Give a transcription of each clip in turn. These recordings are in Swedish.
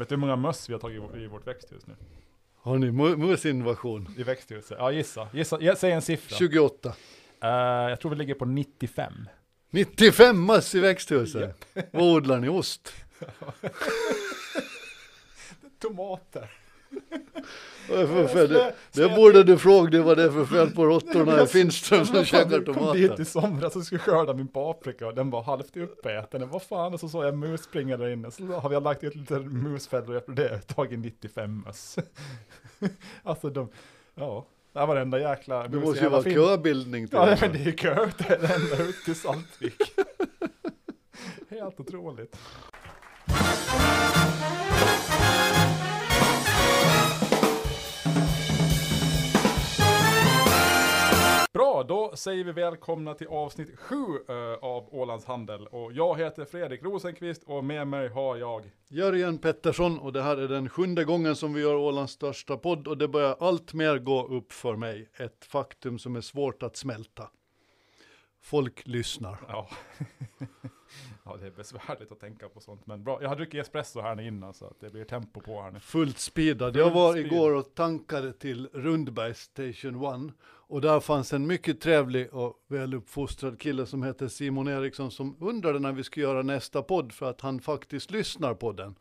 Vet du hur många möss vi har tagit i, i vårt växthus nu? Har ni musinvasion? I växthuset? Ja, gissa. gissa jag säger en siffra. 28. Eh, jag tror vi ligger på 95. 95 möss i växthuset. Vad odlar ni? Ost? Tomater. För? Det, det borde du fråga dig vad det är för fel på råttorna i Finström som käkar Jag kom dit tomater. i somras och skulle skörda min paprika och den var halvt uppäten. Vad fan, och så såg jag mus springa där inne. Så har vi lagt ut lite musfällor efter det tagit 95 möss. alltså de, ja, det här var det enda jäkla Det måste ju vara köbildning till Ja, det. men det är ju kö, det är ända ut till Saltvik. Helt otroligt. Bra, då säger vi välkomna till avsnitt sju eh, av Ålands Handel. Och jag heter Fredrik Rosenqvist och med mig har jag Jörgen Pettersson och det här är den sjunde gången som vi gör Ålands största podd och det börjar allt mer gå upp för mig. Ett faktum som är svårt att smälta. Folk lyssnar. Ja. ja, det är besvärligt att tänka på sånt, men bra. Jag har druckit espresso här innan så att det blir tempo på här nu. Fullt speedad. Jag var igår och tankade till Rundberg Station 1 och där fanns en mycket trevlig och väluppfostrad kille som heter Simon Eriksson som undrade när vi skulle göra nästa podd för att han faktiskt lyssnar på den.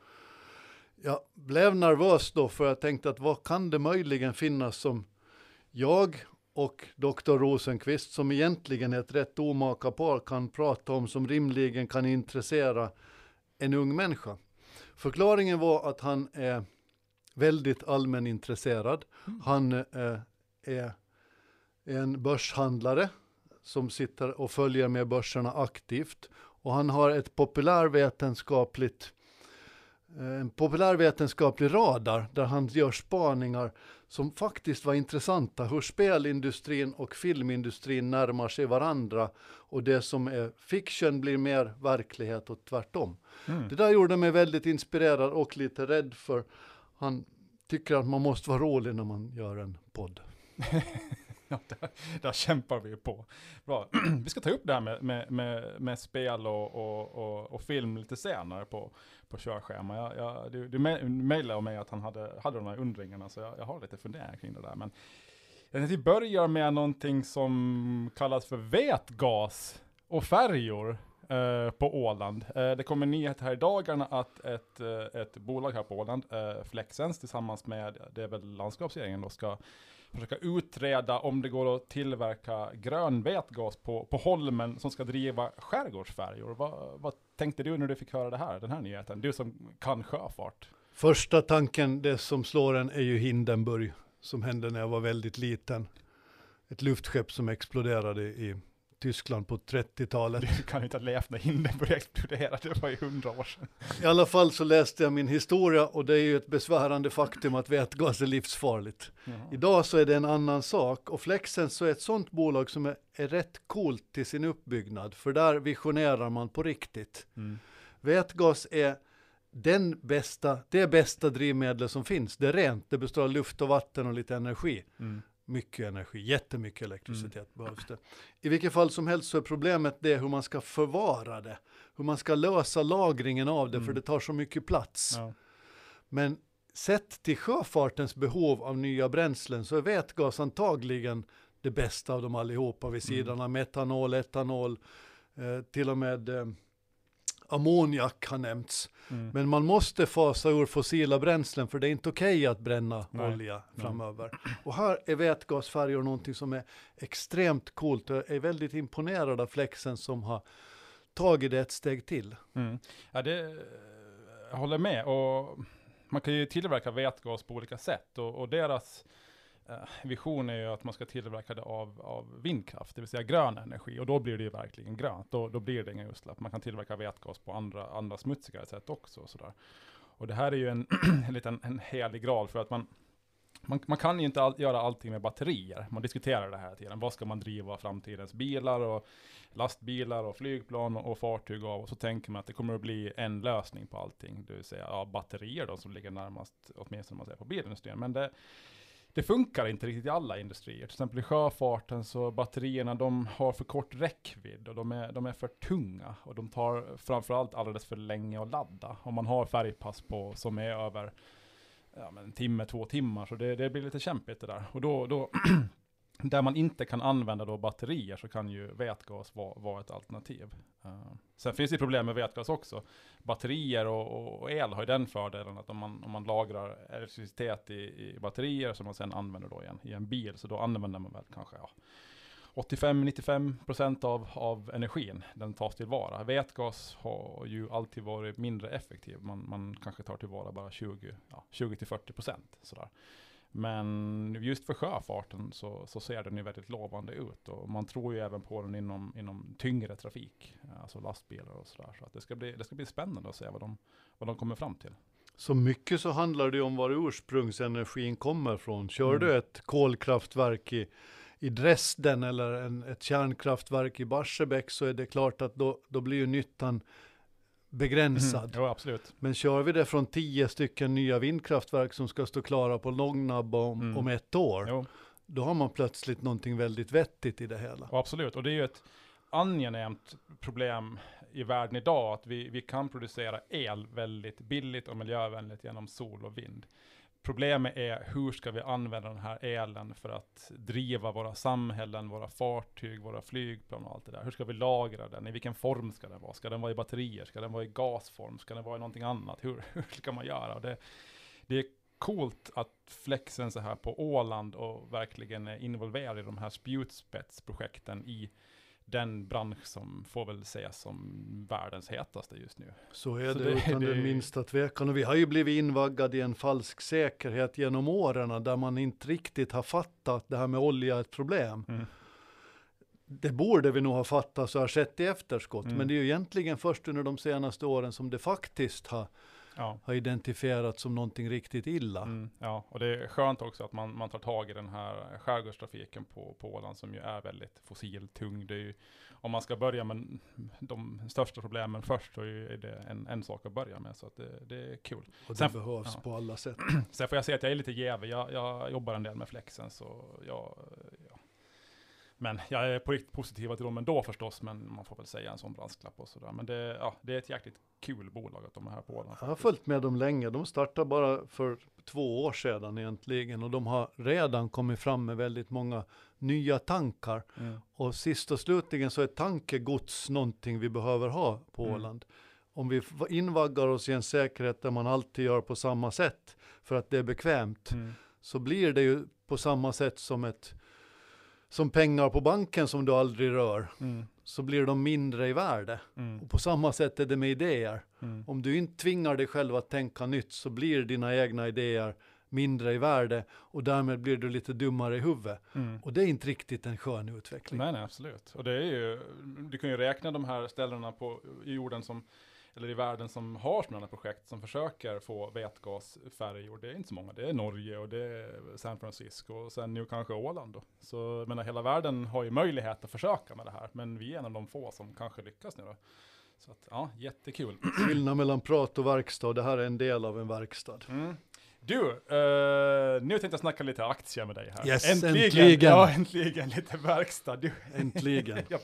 Jag blev nervös då för jag tänkte att vad kan det möjligen finnas som jag och Dr. Rosenqvist som egentligen är ett rätt omaka par kan prata om som rimligen kan intressera en ung människa. Förklaringen var att han är väldigt allmänintresserad. Han eh, är en börshandlare som sitter och följer med börserna aktivt. Och han har ett populärvetenskapligt en populärvetenskaplig radar där han gör spaningar som faktiskt var intressanta. Hur spelindustrin och filmindustrin närmar sig varandra och det som är fiction blir mer verklighet och tvärtom. Mm. Det där gjorde mig väldigt inspirerad och lite rädd för han tycker att man måste vara rolig när man gör en podd. Ja, där, där kämpar vi på. Bra. vi ska ta upp det här med, med, med, med spel och, och, och, och film lite senare på, på körschema. Jag, jag, du, du mejlade mig att han hade, hade de här undringarna, så jag, jag har lite funderingar kring det där. Men jag tänkte vi börjar med någonting som kallas för vätgas och färjor eh, på Åland. Eh, det kommer nyhet här i dagarna att ett, eh, ett bolag här på Åland, eh, Flexens, tillsammans med, det är väl landskapsregeringen då, ska försöka utreda om det går att tillverka grön vätgas på, på Holmen som ska driva skärgårdsfärjor. Vad, vad tänkte du när du fick höra det här, den här nyheten? Du som kan sjöfart. Första tanken, det som slår en, är ju Hindenburg som hände när jag var väldigt liten. Ett luftskepp som exploderade i Tyskland på 30-talet. Du kan inte ha levt när Hindenburg exploderade, det var ju hundra år sedan. I alla fall så läste jag min historia och det är ju ett besvärande faktum att vätgas är livsfarligt. Idag så är det en annan sak och Flexens så är ett sånt bolag som är, är rätt coolt till sin uppbyggnad för där visionerar man på riktigt. Mm. Vätgas är den bästa, det bästa drivmedlet som finns. Det är rent, det består av luft och vatten och lite energi. Mm. Mycket energi, jättemycket elektricitet behövs det. I vilket fall som helst så är problemet det hur man ska förvara det. Hur man ska lösa lagringen av det för Mm. det tar så mycket plats. Ja. Men sett till sjöfartens behov av nya bränslen så är vätgas antagligen det bästa av dem allihopa vid sidan av metanol, etanol, eh, till och med eh, ammoniak har nämnts. Mm. Men man måste fasa ur fossila bränslen för det är inte okej att bränna Nej, olja nej. framöver. Och här är vätgasfärjor någonting som är extremt coolt och jag är väldigt imponerad av Flexen som har tagit det ett steg till. Mm. Ja, det, jag håller med. Och man kan ju tillverka vätgas på olika sätt. Och, och deras Eh, vision är ju att man ska tillverka det av, av vindkraft, det vill säga grön energi. Och då blir det ju verkligen grönt. Då, då blir det inga utsläpp. Man kan tillverka vätgas på andra, andra smutsigare sätt också. Och, sådär. och det här är ju en, en liten en helig graal för att man man, man kan ju inte all, göra allting med batterier. Man diskuterar det här tiden. Vad ska man driva framtidens bilar och lastbilar och flygplan och, och fartyg av? Och så tänker man att det kommer att bli en lösning på allting. Det vill säga ja, batterier då som ligger närmast, åtminstone om man säger på bilindustrin. Men det, det funkar inte riktigt i alla industrier. Till exempel i sjöfarten så batterierna de har för kort räckvidd och de är, de är för tunga. Och de tar framförallt alldeles för länge att ladda. Om man har färgpass på som är över ja, men en timme, två timmar. Så det, det blir lite kämpigt det där. Och då, då där man inte kan använda då batterier så kan ju vätgas vara, vara ett alternativ. Uh, sen finns det problem med vätgas också. Batterier och, och, el har ju den fördelen att om man, om man lagrar elektricitet i, i batterier som man sen använder då igen i en bil, så då använder man väl kanske ja, 85-95% av, av energin, den tas tillvara. Vätgas har ju alltid varit mindre effektiv. Man, man kanske tar tillvara bara 20, ja, 20-40% sådär. Men just för sjöfarten så, så, ser den ju väldigt lovande ut och man tror ju även på den inom, inom tyngre trafik, alltså lastbilar och sådär. Så att det ska, bli, det ska bli spännande att se vad de, vad de kommer fram till. Så mycket så handlar det om var ursprungsenergin kommer från. Kör mm. du ett kolkraftverk i, i Dresden eller en, ett kärnkraftverk i Barsebäck så är det klart att då, då blir ju nyttan begränsad. Mm, jo, absolut. Men kör vi det från tio stycken nya vindkraftverk som ska stå klara på Långnabb om, mm. om ett år, jo. då har man plötsligt någonting väldigt vettigt i det hela. Och absolut, och det är ju ett angenämt problem i världen idag, att vi, vi kan producera el väldigt billigt och miljövänligt genom sol och vind. Problemet är hur ska vi använda den här elen för att driva våra samhällen, våra fartyg, våra flygplan och allt det där. Hur ska vi lagra den? I vilken form ska den vara? Ska den vara i batterier? Ska den vara i gasform? Ska den vara i någonting annat? Hur, hur ska man göra? Det, det är coolt att Flexen så här på Åland och verkligen är involverad i de här spjutspetsprojekten i den bransch som får väl sägas som världens hetaste just nu. Så är Så det, det utan det... den minsta tvekan. Och vi har ju blivit invaggade i en falsk säkerhet genom åren där man inte riktigt har fattat det här med olja är ett problem. Mm. Det borde vi nog ha fattat så har skett i efterskott, mm. men det är ju egentligen först under de senaste åren som det faktiskt har ja. har identifierats som någonting riktigt illa. Mm, ja, och det är skönt också att man, man tar tag i den här skärgårdstrafiken på, på Åland som ju är väldigt fossiltung. Det ju, om man ska börja med de största problemen först så är det en, en sak att börja med. Så att det, det är kul. Och det Sen, behövs ja. på alla sätt. Sen får jag säga att jag är lite jävig. Jag, jag jobbar en del med flexen så jag, ja, men jag är på riktigt positiv till dem ändå förstås, men man får väl säga en sån brasklapp och sådär. Men det, ja, det är ett jäkligt kul bolag att de är här på Åland. Jag har följt med dem länge. De startade bara för två år sedan egentligen och de har redan kommit fram med väldigt många nya tankar. Mm. Och sist och slutligen så är tankegods någonting vi behöver ha på mm. Åland. Om vi invaggar oss i en säkerhet där man alltid gör på samma sätt för att det är bekvämt, mm. så blir det ju på samma sätt som ett som pengar på banken som du aldrig rör, mm. Så blir de mindre i värde. Mm. Och på samma sätt är det med idéer. Mm. Om du inte tvingar dig själv att tänka nytt så blir dina egna idéer mindre i värde och därmed blir du lite dummare i huvudet. Mm. Och det är inte riktigt en skön utveckling. Nej, nej, absolut. Och det är ju, du kan ju räkna de här ställena på i jorden som eller i världen som har sådana projekt som försöker få vätgasfärjor. Det är inte så många. Det är Norge och det är San Francisco och sen nu kanske Åland. Då. Så menar, hela världen har ju möjlighet att försöka med det här. Men vi är en av de få som kanske lyckas nu då. Så att, ja, jättekul. Skillnad mellan prat och verkstad. Det här är en del av en verkstad. Mm. Du, uh, nu tänkte jag snacka lite aktier med dig här. Yes, äntligen! äntligen. Ja, äntligen lite verkstad. Du, äntligen! jag,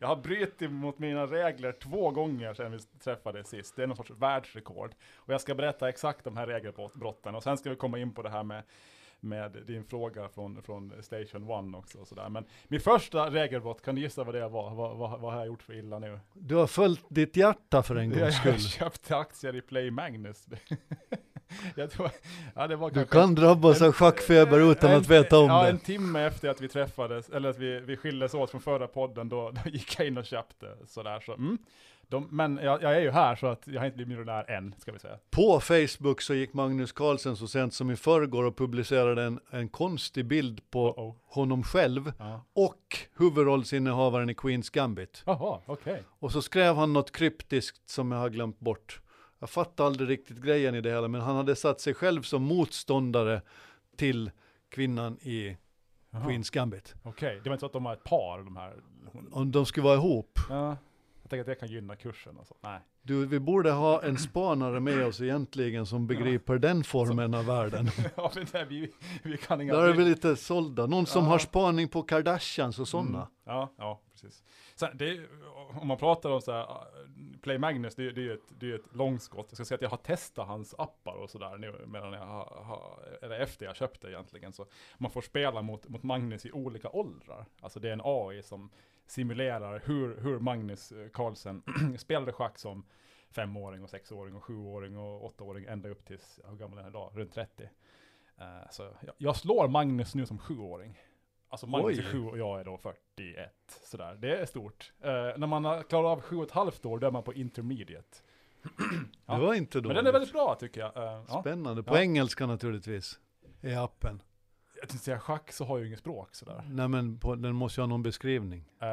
jag, har brutit mot mina regler två gånger sedan vi träffades sist. Det är någon sorts världsrekord. Och jag ska berätta exakt de här regelbrotten och sen ska vi komma in på det här med med din fråga från, från Station One också. Och sådär. Men min första regelbrott, kan du gissa vad det var? Vad, vad, vad har jag gjort för illa nu? Du har följt ditt hjärta för en gångs skull. Jag köpte aktier i Play Magnus. jag tror, ja, det var du kan drabbas av schackfeber utan en, att veta om ja, det. En timme efter att vi träffades, eller att vi, vi skildes åt från förra podden, då, då gick jag in och köpte sådär. Så, mm. De, men jag, jag, är ju här så att jag har inte blivit miljonär än, ska vi säga. På Facebook så gick Magnus Carlsen så sent som i förrgår och publicerade en, en konstig bild på uh -oh. honom själv ja. och huvudrollsinnehavaren i Queens Gambit. Jaha, okej. Okay. Och så skrev han något kryptiskt som jag har glömt bort. Jag fattar aldrig riktigt grejen i det hela, men han hade satt sig själv som motståndare till kvinnan i Aha. Queens Gambit. Okej, okay. det var inte så att de var ett par, de här? Om de skulle vara ihop? Ja. Jag tänker att det kan gynna kursen och så. Nej. Du, vi borde ha en spanare med oss egentligen som begriper den formen av världen. ja, men det, vi, vi kan inga... Där är vi lite sålda. Någon som Ja. har spaning på Kardashians och sådana. Mm. Ja, ja, precis. Är, om man pratar om så här, uh, Play Magnus, det, är- det är ju ett, det är ett långskott. Jag ska säga att jag har testat hans appar och sådär nu, medan jag har, har, eller efter jag köpte egentligen. Så man får spela mot, mot Magnus i olika åldrar. Alltså det är en AI som simulerar hur, hur Magnus eh, Carlsen spelade schack som femåring och sexåring och sjuåring och åttaåring ända upp tills, hur gammal är han idag? Runt 30. Eh, så jag, jag slår Magnus nu som sjuåring. Alltså Magnus är Oj. sju och jag är då 41. Sådär, det är stort. Eh, när man har klarat av sju och ett halvt år, då är man på intermediate. Ja. Det var inte Men dåligt. den är väldigt bra tycker jag. Eh, ja. Spännande. På engelska naturligtvis. I appen. Jag tänkte säga schack så har jag ju inget språk sådär. Nej men på, den måste ju ha någon beskrivning. Eh,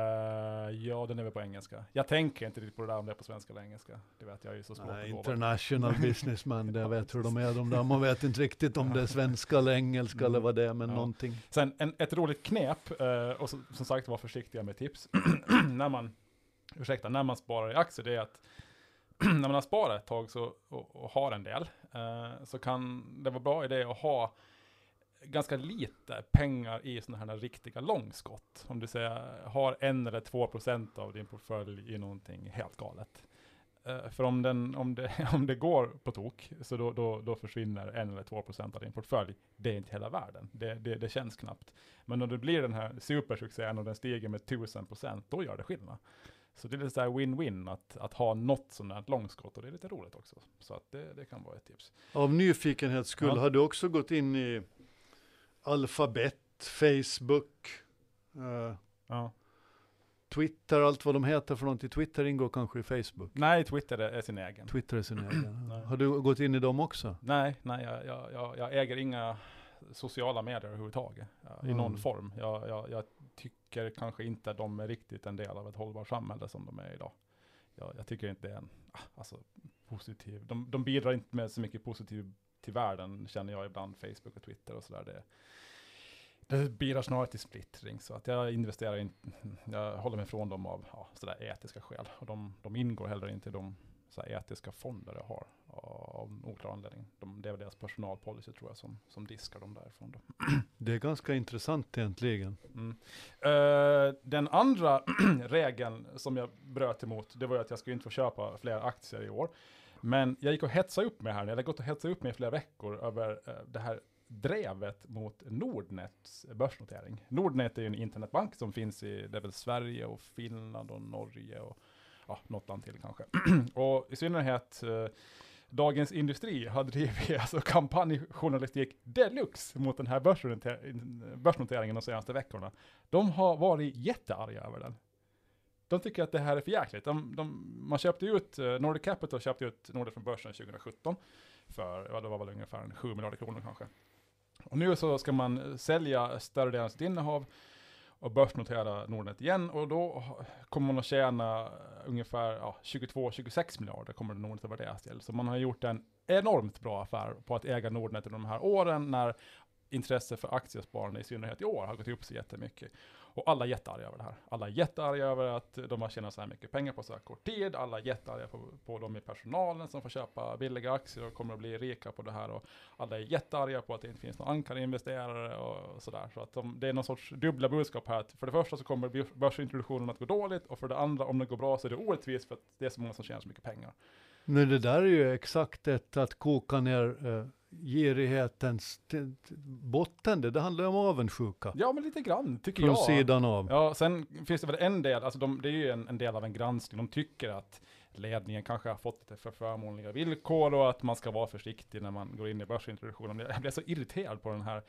ja, den är väl på engelska. Jag tänker inte riktigt på det där om det är på svenska eller engelska. Det vet jag är ju så språkbegåvad. international businessman, det Ja, vet hur de är de där. Man vet inte riktigt om det är svenska eller engelska Mm. eller vad det är, men Ja. någonting. Sen en, ett roligt knep, eh, och så, som sagt var försiktiga med tips, när man, ursäkta, när man sparar i aktier, det är att när man har sparat ett tag så, och, och har en del, eh, så kan det vara bra idé att ha ganska lite pengar i sådana här riktiga långskott. Om du säger har en eller två procent av din portfölj i någonting helt galet. Eh, för om, den, om, det, om det går på tok, så då, då, då försvinner en eller två procent av din portfölj. Det är inte hela världen. Det, det, det känns knappt. Men om det blir den här supersuccén och den stiger med tusen procent, då gör det skillnad. Så det är lite så win-win att, att ha något sådant här långskott och det är lite roligt också. Så att det, det kan vara ett tips. Av nyfikenhets skull, Ja. har du också gått in i Alphabet, Facebook, eh, Ja. Twitter, allt vad de heter för någonting. Twitter ingår kanske i Facebook. Nej, Twitter är, sin egen. Twitter är sin egen. Har du gått in i dem också? Nej, nej jag, jag, jag, jag äger inga sociala medier överhuvudtaget. I Mm. någon form. Jag, jag, jag tycker kanske inte de är riktigt en del av ett hållbart samhälle som de är idag. Jag, jag tycker inte det är en ah, alltså, positiv. De, de bidrar inte med så mycket positiv till världen känner jag ibland. Facebook och Twitter och sådär. Det, det bidrar snarare till splittring. Så att jag investerar inte. Jag håller mig från dem av ja, sådär etiska skäl. Och de, de ingår heller inte i de så här etiska fonder jag har av oklar anledning. De, det är väl deras personalpolicy tror jag som, som diskar dem därifrån. Då. Det är ganska intressant egentligen. Mm. Eh, den andra regeln som jag bröt emot, det var ju att jag skulle inte få köpa fler aktier i år. Men jag gick och hetsade upp mig här, jag hade gått och hetsat upp mig i flera veckor över eh, det här drevet mot Nordnets börsnotering. Nordnet är ju en internetbank som finns i det är väl Sverige och Finland och Norge och ja, något land till kanske. och i synnerhet eh, Dagens Industri har drivit alltså kampanjjournalistik deluxe mot den här börsnoter- börsnoteringen de senaste veckorna. De har varit jättearga över den. De tycker att det här är för jäkligt. De, de, man köpte ut, eh, Nordic Capital köpte ut Nordnet från börsen 2017 för, ja det var väl ungefär en 7 miljarder kronor kanske. Och nu så ska man sälja större delen av sitt innehav och börsnotera Nordnet igen och då kommer man att tjäna ungefär ja, 22-26 miljarder kommer Nordnet att värderas till. Så man har gjort en enormt bra affär på att äga Nordnet under de här åren när intresse för aktiesparande i synnerhet i år har gått upp så jättemycket. Och alla är jättearga över det här. Alla är jättearga över att de har tjänat så här mycket pengar på så här kort tid. Alla är jättearga på, på de i personalen som får köpa billiga aktier och kommer att bli rika på det här. Och alla är jättearga på att det inte finns några ankarinvesterare och sådär. Så att de, det är någon sorts dubbla budskap här. Att för det första så kommer börsintroduktionen att gå dåligt och för det andra om det går bra så är det orättvist för att det är så många som tjänar så mycket pengar. Men det där är ju exakt ett att koka ner eh, girighetens botten. Det, det handlar om avundsjuka. Ja men lite grann tycker Från jag. sidan av. Ja, sen finns det väl en del, alltså de, det är ju en, en del av en granskning. De tycker att ledningen kanske har fått lite för förmånliga villkor och att man ska vara försiktig när man går in i börsintroduktionen. Jag blev så irriterad på den här,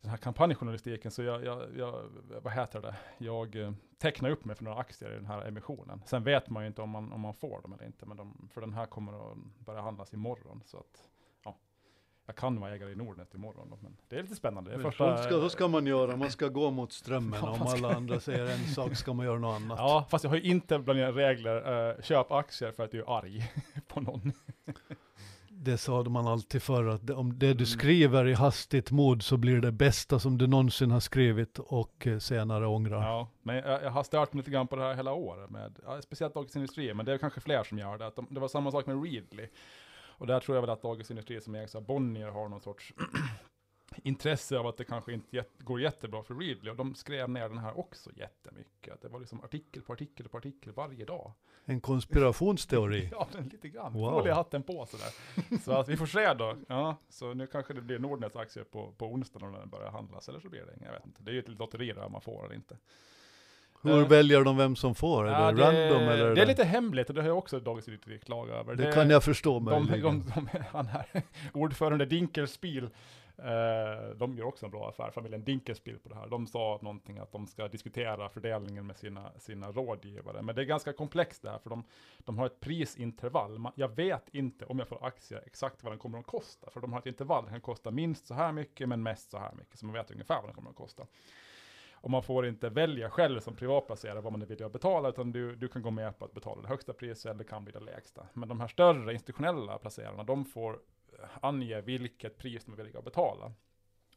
den här kampanjjournalistiken så jag, jag, jag, vad heter det, jag eh, tecknar upp mig för några aktier i den här emissionen. Sen vet man ju inte om man, om man får dem eller inte, men de, för den här kommer att börja handlas imorgon. Så att, jag kan vara ägare i Nordnet imorgon då, men det är lite spännande. Det första- så, ska, så ska man göra, man ska gå mot strömmen. Ja, Om alla andra säger en sak ska man göra något annat. Ja, fast jag har ju inte bland mina regler, uh, köp aktier för att du är arg på någon. Det sa man alltid förr, att om det Mm. du skriver i hastigt mod så blir det bästa som du någonsin har skrivit och eh, senare ångrar. Ja, men jag, jag har stört mig lite grann på det här hela året, med, ja, speciellt Dagens Industri, men det är kanske fler som gör det. Att de, det var samma sak med Readly. Och där tror jag väl att Dagens Industri som ägs av Bonnier har någon sorts intresse av att det kanske inte jät- går jättebra för Readly. Och de skrev ner den här också jättemycket. Att det var liksom artikel på artikel på artikel varje dag. En konspirationsteori. Ja, den lite grann. Wow. Foliehatten på sådär. Så att vi får se då. Ja, så nu kanske det blir Nordnets aktier på, på onsdag när den börjar handlas. Eller så blir det inga, jag vet inte. Det är ju ett lotteri där man får eller inte. Hur Eh, väljer de vem som får? Är Ja, det random eller? det är lite hemligt och det har jag också Dagens Industri klagat över. det kan jag förstå de, de, de, Han här, ordförande Dinkelspiel, eh, de gör också en bra affär, familjen Dinkelspiel på det här. De sa någonting att de ska diskutera fördelningen med sina, sina rådgivare. Men det är ganska komplext det här, för de, de har ett prisintervall. Man, jag vet inte om jag får aktier exakt vad den kommer att kosta, för de har ett intervall. Den kan kosta minst så här mycket, men mest så här mycket. Så man vet ungefär vad den kommer att kosta. Och man får inte välja själv som privatplacerare vad man är villig att betala, utan du, du kan gå med på att betala det högsta priset eller kan bli det lägsta. Men de här större institutionella placerarna, de får eh, ange vilket pris de är villiga att betala.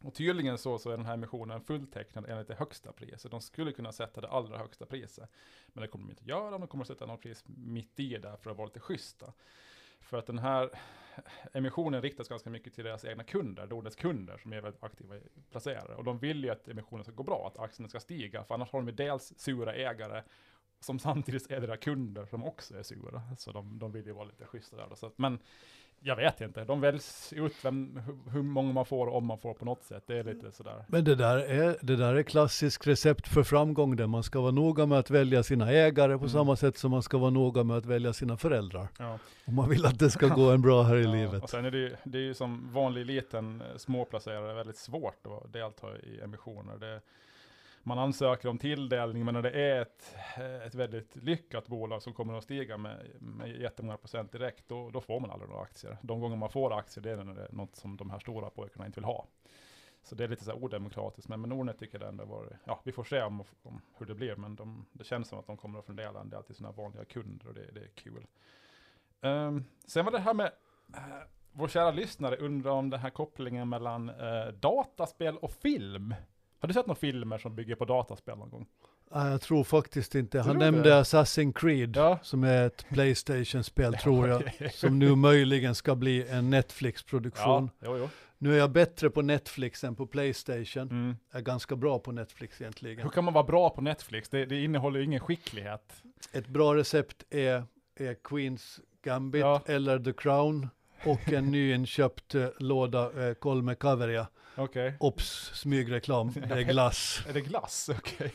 Och tydligen så, så är den här emissionen fulltecknad enligt det högsta priset. De skulle kunna sätta det allra högsta priset. Men det kommer de inte göra, de kommer att sätta något pris mitt i där för att vara lite schyssta. För att den här emissionen riktas ganska mycket till deras egna kunder, Nordnets kunder som är väldigt aktiva placerare. Och de vill ju att emissionen ska gå bra, att aktierna ska stiga, för annars har de ju dels sura ägare, som samtidigt är deras kunder som också är sura. Så de, de vill ju vara lite schyssta där. då. Så att, men jag vet inte, de väljs ut vem, hur, många man får, om man får på något sätt. Det är lite sådär. Men det där, är, det där är klassiskt recept för framgång där man ska vara noga med att välja sina ägare på Mm. samma sätt som man ska vara noga med att välja sina föräldrar. Ja. Om man vill att det ska gå en bra här i Ja, livet. Och sen är det, ju- det är ju som vanlig liten eh, småplacerare väldigt svårt att delta i emissioner. Det, man ansöker om tilldelning, men när det är ett, eh, ett väldigt lyckat bolag som kommer att stiga med, med jättemånga procent direkt, då, då får man aldrig några aktier. De gånger man får aktier, det är när det är något som de här stora pojkarna inte vill ha. Så det är lite så här odemokratiskt, men med Nordnet tycker jag det ändå var, ja vi får se om, om hur det blir, men de, det känns som att de kommer att fördela en del till sina vanliga kunder och det, det är kul. Um, sen var det här med, uh, vår kära lyssnare undrar om den här kopplingen mellan uh, dataspel och film. Har du sett några filmer som bygger på dataspel någon gång? Nej, jag tror faktiskt inte. Han nämnde det? Assassin's Creed Ja. som är ett Playstation-spel tror jag. Som nu möjligen ska bli en Netflix-produktion. Ja, jo, jo. Nu är jag bättre på Netflix än på Playstation. Mm. Jag är ganska bra på Netflix egentligen. Hur kan man vara bra på Netflix? Det, det innehåller ju ingen skicklighet. Ett bra recept är, är Queens Gambit eller The Crown och en nyinköpt eh, låda eh, Kol med Kaveria. Okej. Ops, smygreklam, det är glass. Är det glass? Okej.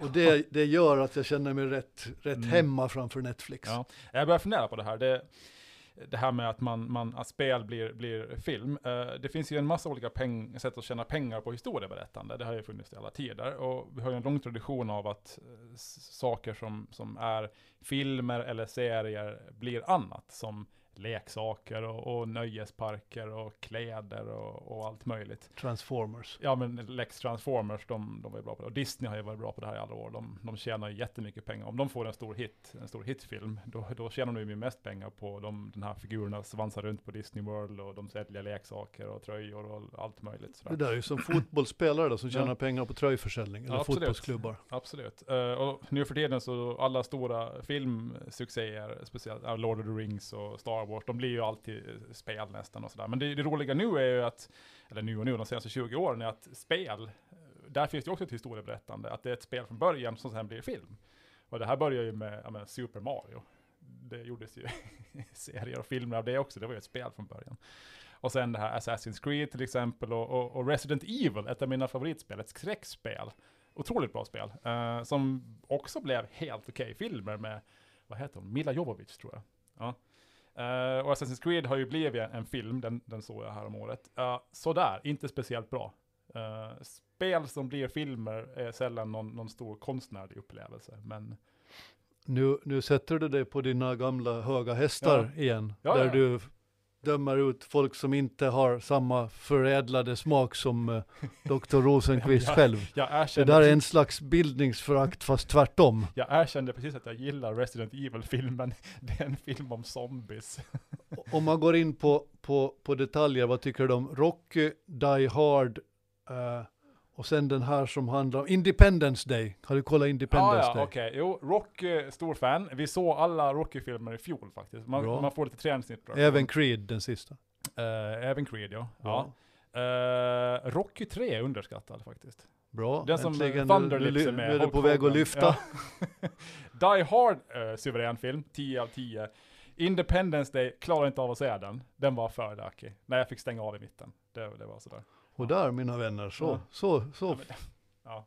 Och det, det gör att jag känner mig rätt, rätt Mm. hemma framför Netflix. Ja. Jag börjar fundera på det här. Det, det här med att, man, man, att spel blir, blir film. Eh, det finns ju en massa olika peng, sätt att tjäna pengar på historieberättande. Det har ju funnits i alla tider. Och vi har ju en lång tradition av att s- saker som, som är filmer eller serier blir annat. Som leksaker och, och nöjesparker och kläder och, och allt möjligt. Transformers. Ja men Lex Transformers, de, de var ju bra på det. Och Disney har ju varit bra på det här i alla år. De, de tjänar ju jättemycket pengar. Om de får en stor hit, en stor hitfilm, då, då tjänar de ju mest pengar på de, den här figurerna svansar runt på Disney World och de säljer leksaker och tröjor och allt möjligt. Det Sådär. där är ju som fotbollsspelare då, som Ja. tjänar pengar på tröjförsäljning, eller Ja, absolut. fotbollsklubbar. Absolut. Eh, och nu för tiden så alla stora filmsuccéer, speciellt uh, Lord of the Rings och Star Wars, de blir ju alltid eh, spel nästan och sådär. Men det, det roliga nu är ju att, eller nu och nu, de senaste 20 åren, är att spel, eh, där finns det också ett historieberättande, att det är ett spel från början som sen blir film. Och det här börjar ju med, menar, Super Mario. Det gjordes ju serier och filmer av det också, det var ju ett spel från början. Och sen det här Assassin's Creed till exempel och, och, och Resident Evil, ett av mina favoritspel, ett skräckspel. Otroligt bra spel. eh, som också blev helt okej filmer med, vad heter hon, Mila Jovovich tror jag. Ja. Eh, och Assassin's Creed har ju blivit en, film, den, den såg jag här om året. Uh, sådär, inte speciellt bra. Eh, spel som blir filmer är sällan någon, någon stor konstnärlig upplevelse, men Nu, nu sätter du dig på dina gamla höga hästar igen, Ja, där ja. du dömer ut folk som inte har samma förädlade smak som uh, Dr. Rosenqvist själv. Jag Det erkände, där är en slags bildningsförakt fast tvärtom. jag erkände precis att jag gillar Resident Evil-filmen. Det är en film om zombies. Om man går in på, på, på detaljer, vad tycker du om Rocky, Die Hard eh, och sen den här som handlar om Independence Day? Har du kollat Independence Ah, ja, Day? okej. Jo, Rocky, stor fan. Vi såg alla Rocky-filmer i fjol faktiskt. Man, man får lite träningsnytt. bra. Även Creed, den sista. Eh, även Creed, ja. Bra. ja. Eh, Rocky 3 är underskattad faktiskt. Bra, Den som äntligen. Thunder nu, nu, Lips är nu med. är du på väg att lyfta. Ja. Die Hard, eh, suverän film. 10 av 10. Independence Day, klarar inte av att se den. Den var för lökig. Nej, jag fick stänga av i mitten. Det, det var sådär. Och där mina vänner, så, Ja. så, så Ja,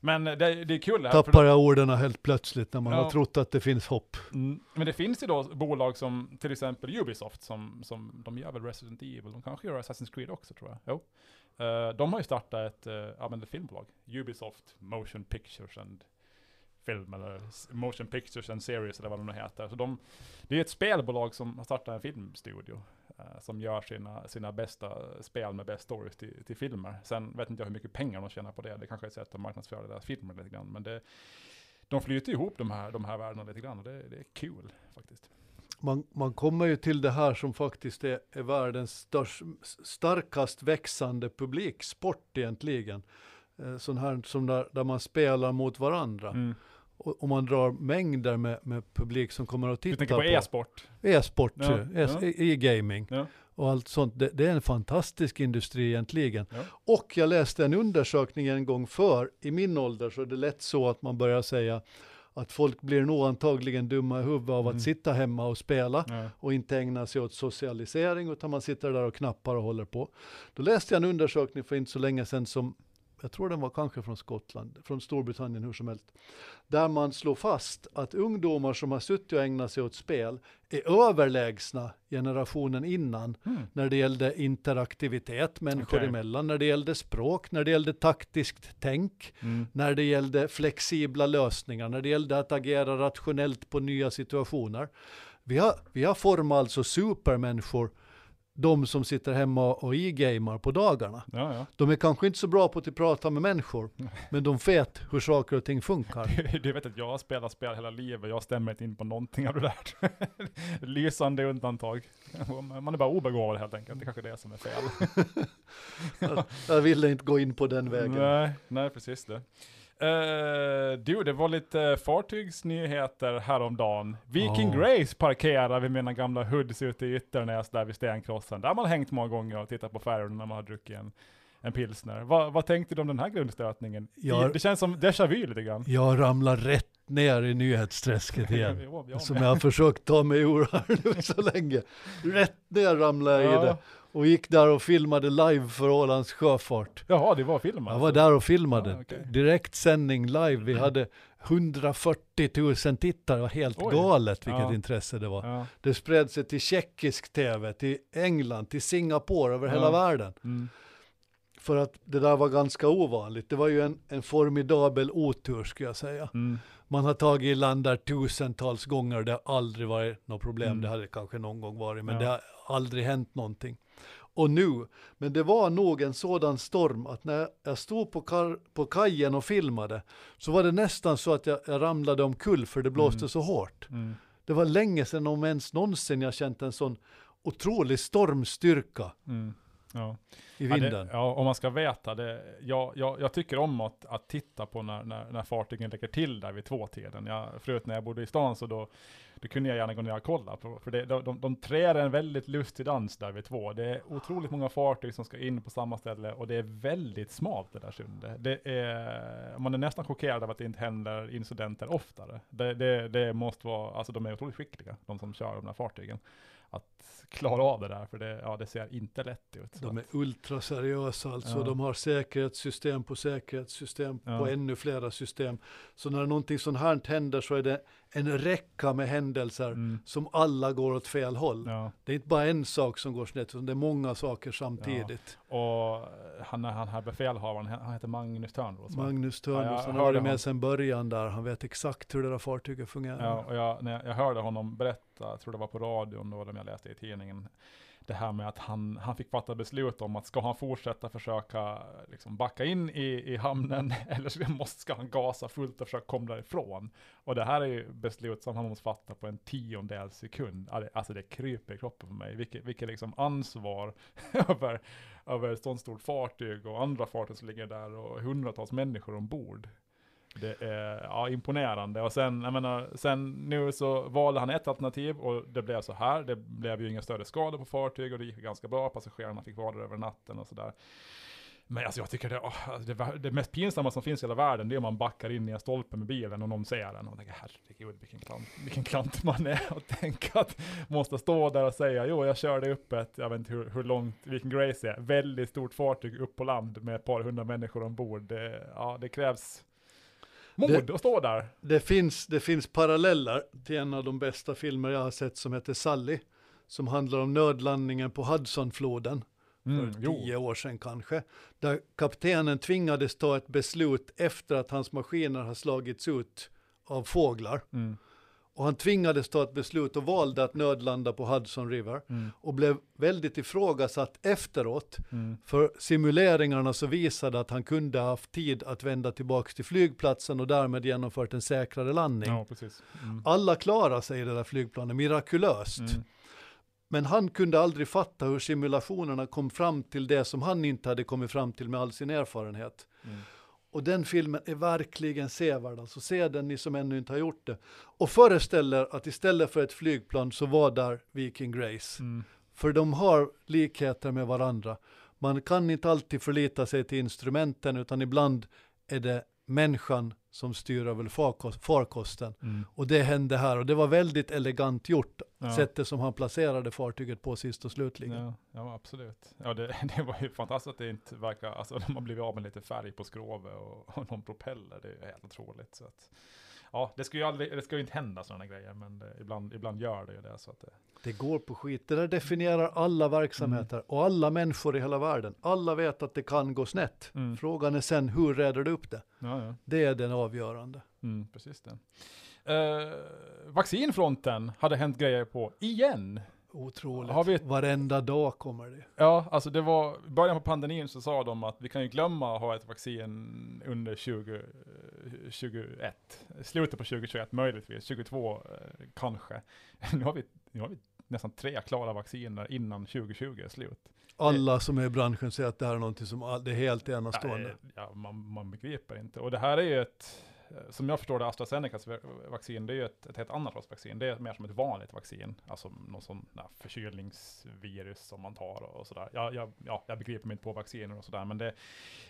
men, men det, det är kul det här. tappar jag orden helt plötsligt när man har trott att det finns hopp. Mm. Men det finns ju då bolag som till exempel Ubisoft som, som de gör väl Resident Evil, de kanske gör Assassin's Creed också tror jag. Jo. Eh, de har ju startat ett, uh, ja, men ett filmbolag, Ubisoft Motion Pictures and Film eller Motion Pictures and Series eller vad de nu heter. Så de, det är ett spelbolag som har startat en filmstudio som gör sina, sina bästa spel med bäst stories till, till filmer. Sen vet inte jag hur mycket pengar de tjänar på det. Det kanske är ett sätt att marknadsföra deras filmer lite grann. Men det, de flyter ihop de här, de här världarna lite grann och det, det är kul faktiskt. Man, man kommer ju till det här som faktiskt är, är världens störst, starkast växande publiksport egentligen. Eh, sån här som där, där man spelar mot varandra. Mm. Och man drar mängder med, med publik som kommer att Du titta tänker på e-sport? E-sport, Ja, e- ja. e-gaming Ja. och allt sånt. Det, det är en fantastisk industri egentligen. Och jag läste en undersökning en gång för, i min ålder så är det lätt så att man börjar säga att folk blir nog antagligen dumma i huvudet av att Mm. sitta hemma och spela Ja. och inte ägna sig åt socialisering utan man sitter där och knappar och håller på. Då läste jag en undersökning för inte så länge sedan som jag tror den var kanske från Skottland, från Storbritannien hur som helst, där man slår fast att ungdomar som har suttit och ägnat sig åt spel är överlägsna generationen innan Mm. när det gällde interaktivitet människor Okej. emellan, när det gällde språk, när det gällde taktiskt tänk, Mm. när det gällde flexibla lösningar, när det gällde att agera rationellt på nya situationer. Vi har, vi har format alltså supermänniskor, de som sitter hemma och e-gamar på dagarna. Ja, ja. De är kanske inte så bra på att prata med människor, men de vet hur saker och ting funkar. Du, vet att jag har spelat spel hela livet, jag stämmer inte in på någonting av det där. Lysande undantag. Man är bara obegåvad helt enkelt, det kanske är det som är fel. Jag, jag ville inte gå in på den vägen. Nej, nej precis det. Uh, du, det var lite fartygsnyheter häromdagen. Viking Ja. Grace parkerar vid mina gamla hoods ute i Ytternäs där vid stenkrossen. Där har man hängt många gånger och tittat på färjorna när man har druckit en, en pilsner. Va, vad tänkte du om den här grundstötningen? Ja. I, det känns som déjà vu lite grann. Jag ramlar rätt ner i nyhetsträsket igen. Jo, jag Som jag har försökt ta mig ur här nu så länge. Rätt ner ramlade jag i det. Och gick där och filmade live för Ålands Sjöfart. Jaha, det var film Jag var där och filmade. Ja, okej. Direkt sändning live. Vi hade 140 000 tittare. Det var helt Oj. galet vilket Ja. intresse det var. Ja. Det spred sig till tjeckisk tv, till England, till Singapore, över hela världen. Mm. För att det där var ganska ovanligt. Det var ju en, en formidabel otur skulle jag säga. Mm. Man har tagit i land där tusentals gånger, det har aldrig varit något problem. Mm. Det hade kanske någon gång varit, men det har aldrig hänt någonting. Och nu, men det var nog en sådan storm att när jag stod på, kar, på kajen och filmade så var det nästan så att jag, jag ramlade omkull för det blåste Mm. så hårt. Mm. Det var länge sedan om ens någonsin jag känt en sån otrolig stormstyrka Mm. Ja. i Ja, vinden. det, ja, om man ska veta det. Jag, jag, jag tycker om att, att titta på när, när, när fartygen lägger till där vid tvåtiden. Jag, förut när jag bodde i stan så då, då kunde jag gärna gå ner och kolla. På, för det, de, de, de trär en väldigt lustig dans där vid två. Det är otroligt många fartyg som ska in på samma ställe och det är väldigt smalt det där sundet. Det är, man är nästan chockerad av att det inte händer incidenter oftare. Det, det, det måste vara, alltså de är otroligt skickliga, de som kör de här fartygen. Att klara av det där, för det, ja, det ser inte lätt ut. De är att- ultraseriösa alltså. Ja. De har säkerhetssystem på säkerhetssystem Ja. på ännu flera system. Så när någonting sånt här händer så är det en räcka med händelser Mm. som alla går åt fel håll. Ja, Det är inte bara en sak som går snett, utan det är många saker samtidigt. och han, han här befälhavaren, han heter Magnus Törnros? Magnus Ja, Törnros, han har varit med sedan början där. Han vet exakt hur det där fartyget fungerar. Ja, och jag, när jag, jag hörde honom berätta, jag tror det var på radion då, eller om jag läste i tidningen, det här med att han, han fick fatta beslut om att ska han fortsätta försöka liksom backa in i, i hamnen eller så måste, ska han gasa fullt och försöka komma därifrån. Och det här är ju beslut som han måste fatta på en tiondel sekund. Alltså det kryper i kroppen på mig. Vilket, vilket liksom ansvar över, över ett sånt stort fartyg och andra fartyg som ligger där och hundratals människor ombord. Det är ja, imponerande. Och sen, jag menar, sen nu så valde han ett alternativ och det blev så här. Det blev ju inga större skador på fartyg och det gick ganska bra. Passagerarna fick vara där över natten och sådär. Men alltså jag tycker det, oh, det, det, mest pinsamma som finns i hela världen, det är om man backar in i en stolpe med bilen och någon ser den och tänker herregud vilken klant, vilken klant man är och tänka att måste stå där och säga jo jag körde upp ett, jag vet inte hur, hur långt, vilken Grace är, väldigt stort fartyg upp på land med ett par hundra människor ombord. Det, ja, det krävs mod det, att stå där. Det finns, det finns paralleller till en av de bästa filmer jag har sett som heter Sally. Som handlar om nödlandningen på Hudsonfloden. Mm, för tio jo. år sedan kanske. Där kaptenen tvingades ta ett beslut efter att hans maskiner har slagits ut av fåglar. Mm. Och han tvingades ta ett beslut och valde att nödlanda på Hudson River. Mm. Och blev väldigt ifrågasatt efteråt. Mm. För simuleringarna så visade att han kunde ha haft tid att vända tillbaka till flygplatsen och därmed genomfört en säkrare landning. Ja, mm. Alla klarade sig i det där flygplanet mirakulöst. Mm. Men han kunde aldrig fatta hur simulationerna kom fram till det som han inte hade kommit fram till med all sin erfarenhet. Och den filmen är verkligen sevärd, alltså se den ni som ännu inte har gjort det. Och föreställer att istället för ett flygplan så var där Viking Grace. Mm. För de har likheter med varandra. Man kan inte alltid förlita sig till instrumenten utan ibland är det människan som styr över farkosten. Mm. Och det hände här och det var väldigt elegant gjort, ja. sättet som han placerade fartyget på sist och slutligen. Ja, ja absolut. Ja, det, det, var ju fantastiskt att det inte verkar, alltså de har blivit av med lite färg på skrovet och, och någon propeller, det är helt otroligt. Så att, ja, det ska ju aldrig, det ska ju inte hända sådana grejer, men det, ibland, ibland gör det ju det. Så att det, det går på skit. Det där definierar alla verksamheter mm. och alla människor i hela världen. Alla vet att det kan gå snett. Mm. Frågan är sen, hur reder du upp det? Ja, ja. Det är den avgörande. Mm, precis det. Uh, vaccinfronten hade hänt grejer på igen. Otroligt. Har vi ett... Varenda dag kommer det. Ja, alltså det var, i början på pandemin så sa de att vi kan ju glömma att ha ett vaccin under 2021. Slutet på 2021 möjligtvis, 22 eh, kanske. Nu har vi, nu har vi nästan tre klara vacciner innan 2020 är slut. Alla som är i branschen säger att det här är någonting som det är helt enastående. Ja, man, man begriper inte. Och det här är ju ett som jag förstår det, AstraZenecas vaccin, det är ju ett, ett helt annat slags vaccin. Det är mer som ett vanligt vaccin, alltså någon sån där förkylningsvirus som man tar och sådär. Jag, jag, ja, jag begriper mig inte på vacciner och sådär, men det,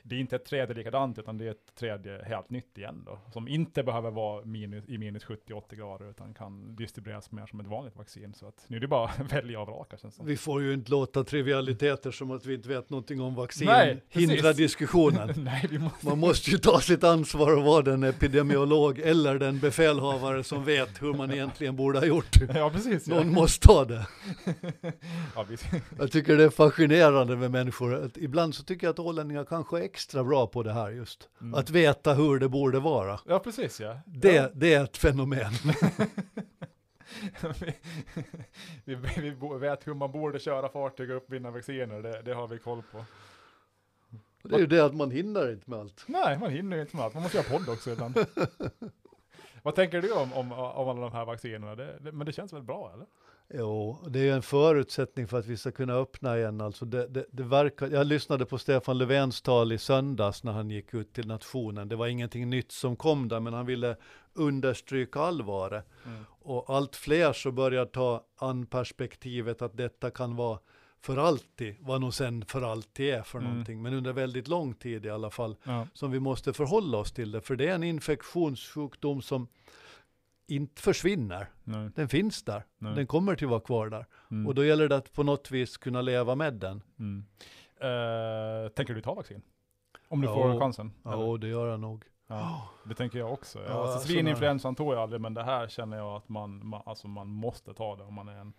det är inte ett tredje likadant, utan det är ett tredje helt nytt igen då, som inte behöver vara minus, i minus 70-80 grader, utan kan distribueras mer som ett vanligt vaccin. Så att nu är det bara att välja och vraka känns Vi får ju inte låta trivialiteter som att vi inte vet någonting om vaccin Nej, hindra diskussionen. Nej, måste... Man måste ju ta sitt ansvar och vara den epidemiolog eller den befälhavare som vet hur man egentligen borde ha gjort. Ja, precis. Någon måste ta det. ja, jag tycker det är fascinerande med människor. ibland så tycker jag att ålänningar kanske är extra bra på det här just. Mm. Att veta hur det borde vara. Ja, precis ja. Det, ja. det är ett fenomen. vi, vi, vi, vet hur man borde köra fartyg och uppvinna vacciner, det, det har vi koll på. Det är ju det att man hinner inte med allt. Nej, man hinner inte med allt. Man måste göra podd också ibland. Vad tänker du om, om, om alla de här vaccinerna? Det, det, men det känns väl bra, eller? Jo, det är ju en förutsättning för att vi ska kunna öppna igen. Alltså det, det, det verkar, jag lyssnade på Stefan Löfvens tal i söndags när han gick ut till nationen. Det var ingenting nytt som kom där, men han ville understryka allvaret. Mm. Och allt fler så börjar ta an perspektivet att detta kan vara för alltid, vad nog sen för alltid är för mm. någonting, men under väldigt lång tid i alla fall, ja. som vi måste förhålla oss till det, för det är en infektionssjukdom som inte försvinner. Nej. Den finns där, Nej. den kommer till att vara kvar där. Mm. Och då gäller det att på något vis kunna leva med den. Mm. Uh, tänker du ta vaccin? Om du ja, får chansen? Ja, det gör jag nog. Ja, det tänker jag också. Ja, alltså, svininfluensan tog jag aldrig, men det här känner jag att man, man, alltså man måste ta det om man är en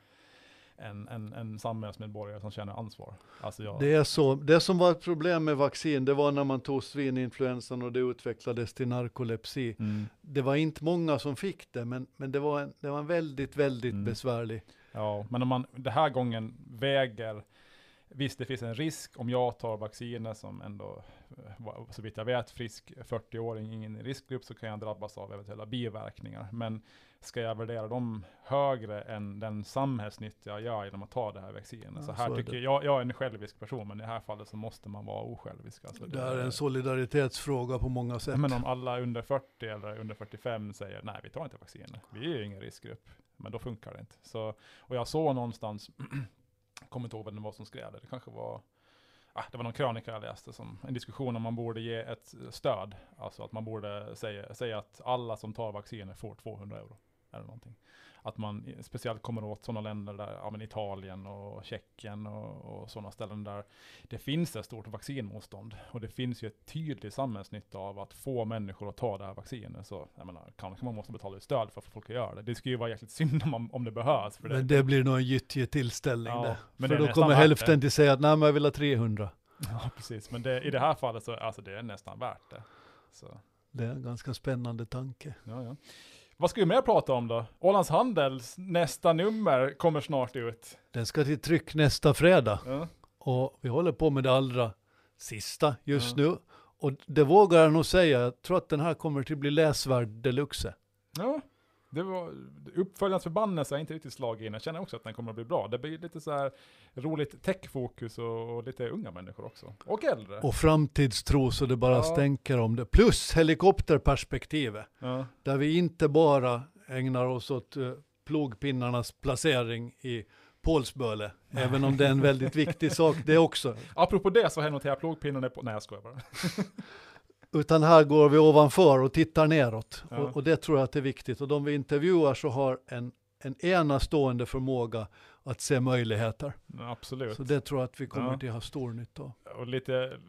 en, en, en samhällsmedborgare som känner ansvar. Alltså jag... det, är så, det som var ett problem med vaccin, det var när man tog svininfluensan och det utvecklades till narkolepsi. Mm. Det var inte många som fick det, men, men det, var en, det var en väldigt, väldigt mm. besvärlig Ja, men om man det här gången väger, visst det finns en risk om jag tar vacciner som ändå, så vitt jag vet, frisk 40-åring, ingen riskgrupp, så kan jag drabbas av eventuella biverkningar. Men ska jag värdera dem högre än den samhällsnytta jag gör genom att ta det här vaccinet? Ja, så här så tycker det. jag, jag är en självisk person, men i det här fallet så måste man vara osjälvisk. Alltså Det är en solidaritetsfråga på många sätt. men om alla under 40 eller under 45 säger nej, vi tar inte vacciner. Vi är ju ingen riskgrupp. Men då funkar det inte. Så, och jag såg någonstans, kommer inte ihåg vem det var som skrev det, det kanske var Ah, det var någon krönika jag läste, som en diskussion om man borde ge ett stöd. Alltså att man borde säga, säga att alla som tar vacciner får 200 euro. Eller någonting. Att man speciellt kommer åt sådana länder där, ja men Italien och Tjeckien och, och sådana ställen där det finns ett stort vaccinmotstånd. Och det finns ju ett tydligt samhällsnytta av att få människor att ta det här vaccinet. Så jag menar, kanske man måste betala ut stöd för att folk att göra det. Det skulle ju vara jäkligt synd om, man- om det behövs. För det, Men det blir nog en gyttjetillställning Ja, det. men För då kommer hälften det. till säga att nej men jag vill ha 300. Ja, precis. Men det, i det här fallet så alltså, det är nästan värt det. Så, Det är en ganska spännande tanke. ja, ja. Vad ska vi mer prata om då? Ålands Handels nästa nummer kommer snart ut. Den ska till tryck nästa fredag. Ja. Och vi håller på med det allra sista just Ja. nu. Och det vågar jag nog säga, jag tror att den här kommer till bli läsvärd deluxe. Ja, det var uppföljarens förbannelse har inte riktigt slagit in. Jag känner också att den kommer att bli bra. Det blir lite så här roligt techfokus och, och lite unga människor också. Och äldre. Och framtidstro så det bara Ja. stänker om det. Plus helikopterperspektivet. Ja. Där vi inte bara ägnar oss åt uh, plogpinnarnas placering i Pålsböle. Även om det är en väldigt viktig sak det också. Apropå det så har jag noterat plogpinnen på... Nej jag skojar bara. Utan här går vi ovanför och tittar neråt. Ja. Och, och det tror jag att är viktigt. Och de vi intervjuar så har en, en enastående förmåga att se möjligheter. Absolut. Så det tror jag att vi kommer Ja. till ha stor nytta av. Och lite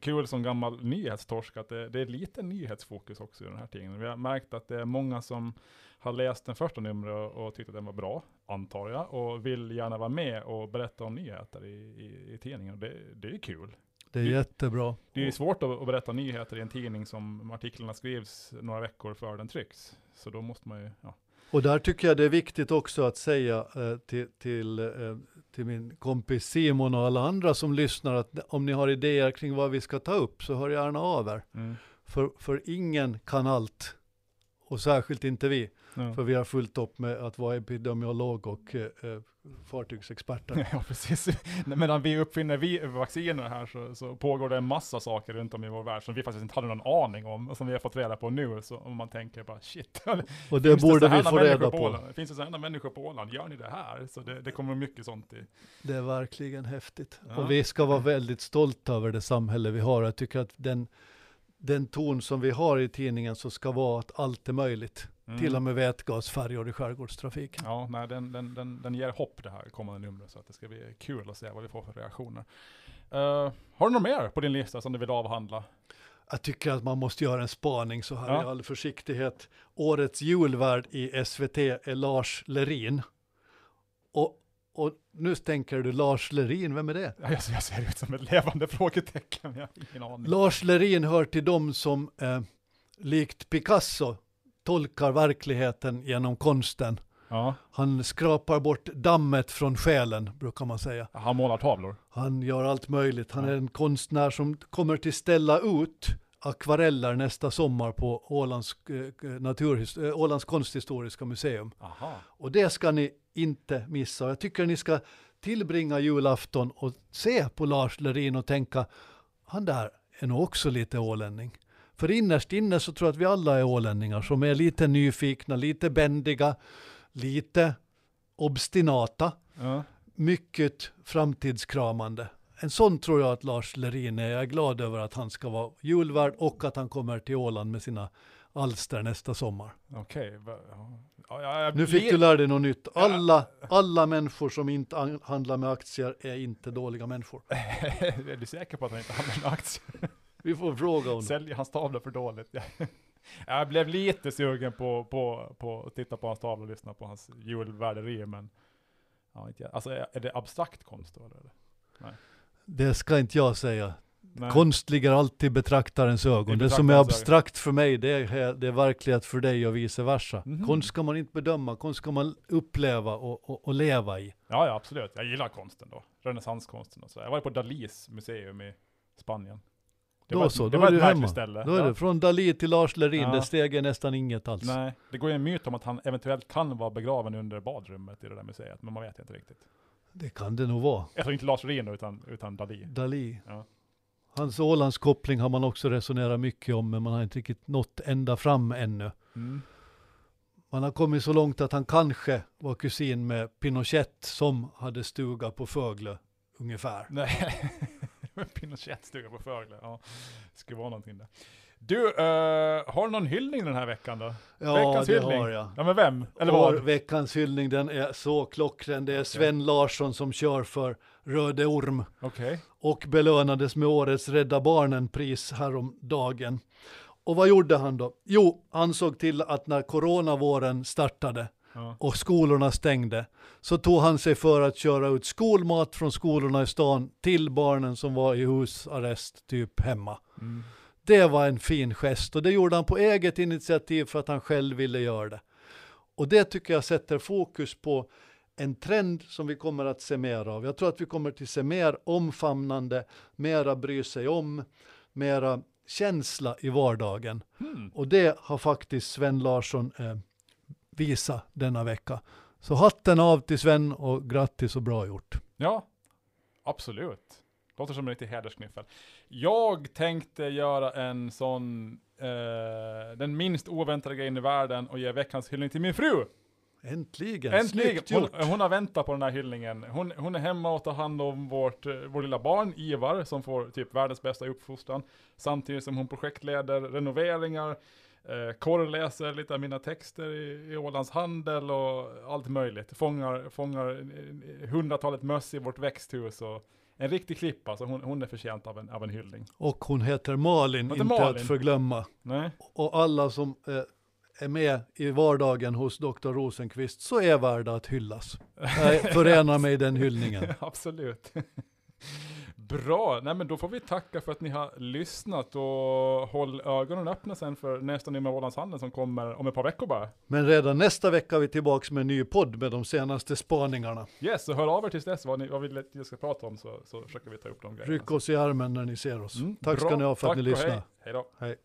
kul som gammal nyhetstorsk att det, det är lite nyhetsfokus också i den här tidningen. Vi har märkt att det är många som har läst den första numret och, tyckte att den var bra, antar jag, och vill gärna vara med och berätta om nyheter i, i, i tidningen. Det, det är kul. Det är Det- jättebra. Det är svårt att, att berätta nyheter i en tidning som artiklarna skrivs några veckor före den trycks. Så då måste man ju, ja. Och där tycker jag det är viktigt också att säga eh, till, till, eh, till min kompis Simon och alla andra som lyssnar att om ni har idéer kring vad vi ska ta upp så hör gärna av er. Mm. För, för ingen kan allt. Och särskilt inte vi. Ja. För vi har fullt upp med att vara epidemiolog och eh, eh, fartygsexperter. Ja, precis. Medan vi uppfinner vi vacciner här så, så pågår det en massa saker runt om i vår värld som vi faktiskt inte hade någon aning om, och som vi har fått reda på nu. Så om man tänker bara shit, Och det borde så vi få reda på. Åland? Finns det sådana människor på Åland? Gör ni det här? Så det, det kommer mycket sånt i. Det är verkligen häftigt. Ja. Och vi ska vara väldigt stolta över det samhälle vi har. Jag tycker att den, den ton som vi har i tidningen så ska vara att allt är möjligt. Mm. Till och med vätgasfärjor i skärgårdstrafiken. Ja, nej, den, den, den, den ger hopp det här kommande numret, så att det ska bli kul att se vad vi får för reaktioner. Eh, har du något mer på din lista som du vill avhandla? Jag tycker att man måste göra en spaning så här Ja. i all försiktighet. Årets julvärd i SVT är Lars Lerin. Och, och nu tänker du Lars Lerin, vem är det? Ja, Jag, jag ser ut som ett levande frågetecken, jag har ingen aning. Lars Lerin hör till dem som eh, likt Picasso tolkar verkligheten genom konsten. Ja, Han skrapar bort dammet från själen, brukar man säga. han målar tavlor. Han gör allt möjligt. Han Ja. är en konstnär som kommer till ställa ut akvareller nästa sommar på Ålands, eh, naturhis- eh, Ålands konsthistoriska museum. Aha. Och det ska ni inte missa. Jag tycker ni ska tillbringa julafton och se på Lars Lerin och tänka, han där är nog också lite ålänning. För innerst inne så tror jag att vi alla är ålänningar som är lite nyfikna, lite bändiga, lite obstinata, Ja. mycket framtidskramande. En sån tror jag att Lars Lerin är. Jag är glad över att han ska vara julvärd och att han kommer till Åland med sina alster nästa sommar. Okej. va- ja. Jag Nu fick du lära dig något nytt. Alla, alla människor som inte an- handlar med aktier är inte dåliga människor. är du säker på att han inte handlar med aktier? Vi får fråga honom. Säljer hans tavlor för dåligt? jag blev lite sugen på, på, på att titta på hans tavlor och lyssna på hans julvärderi, men ja, inte, alltså är, det abstrakt konst då? Eller? Det ska inte jag säga. Nej. Konst ligger alltid i betraktarens ögon. I Det som är abstrakt för mig, det är, det är verklighet för dig och vice versa. Mhm. Konst ska man inte bedöma, konst ska man uppleva och, och, och leva i. Ja, ja, absolut. Jag gillar konsten då. Renässanskonsten och så. Jag var på Dalis museum i Spanien. Det Då var, så, det då var är ett du hemma. ställe. Då är ja. det från Dalí till Lars Lerin, Ja. det steg är nästan inget alls. Nej, det går ju en myt om att han eventuellt kan vara begraven under badrummet i det där museet, men man vet inte riktigt. Det kan det nog vara. Tror inte Lars Lerin utan, utan Dalí. Dalí. Ja. Hans Ålandskoppling har man också resonerat mycket om, men man har inte riktigt nått ända fram ännu. Mm. Man har kommit så långt att han kanske var kusin med Pinochet som hade stuga på Fögle, ungefär. Nej, Pinochet-stuga på Fögle. Ja, det skulle vara någonting där. Du, eh, har du någon hyllning den här veckan då? Ja, Veckans det hyllning. har jag. Ja, men vem? Eller Vår vad? veckans hyllning, den är så klockren. Det är Sven Larsson som kör för Röde Orm Okej. och belönades med årets Rädda Barnen-pris häromdagen. Och vad gjorde han då? Jo, han såg till att när coronavåren startade Ja. och skolorna stängde så tog han sig för att köra ut skolmat från skolorna i stan till barnen som var i husarrest typ hemma. Mm. Det var en fin gest och det gjorde han på eget initiativ för att han själv ville göra det. Och det tycker jag sätter fokus på en trend som vi kommer att se mer av. Jag tror att vi kommer att se mer omfamnande, mera bry sig om, mera känsla i vardagen. Hmm. Och det har faktiskt Sven Larsson eh, visat denna vecka. Så hatten av till Sven och grattis och bra gjort. Ja, absolut. Låter som en riktig hedersknyffel. Jag tänkte göra en sån, eh, den minst oväntade grejen i världen och ge veckans hyllning till min fru. Äntligen, Äntligen! Hon, hon har väntat på den här hyllningen. Hon, hon är hemma och tar hand om vårt, eh, vår lilla barn, Ivar, som får typ världens bästa uppfostran. Samtidigt som hon projektleder renoveringar, eh, korrläser lite av mina texter i, i Ålands Handel och allt möjligt. Fångar, fångar eh, hundratalet möss i vårt växthus och en riktig klippa, så hon, hon är förtjänt av en, av en hyllning. Och hon heter Malin, Hon heter inte Malin. att förglömma. Nej? Och alla som eh, är med i vardagen hos Dr. Rosenqvist så är värda att hyllas. Jag förenar mig i den hyllningen. Absolut. Bra, nej men då får vi tacka för att ni har lyssnat och håll ögonen öppna sen för nästa nummer av Ålands Handel som kommer om ett par veckor bara. Men redan nästa vecka är vi tillbaka med en ny podd med de senaste spaningarna. Yes, så hör av er tills dess vad ni vad att jag ska prata om så, så försöker vi ta upp de grejerna. Ryck oss i armen när ni ser oss. Mm, Tack ska bra. ni ha för att Tack ni och lyssnar. Hej. hej då. Hej.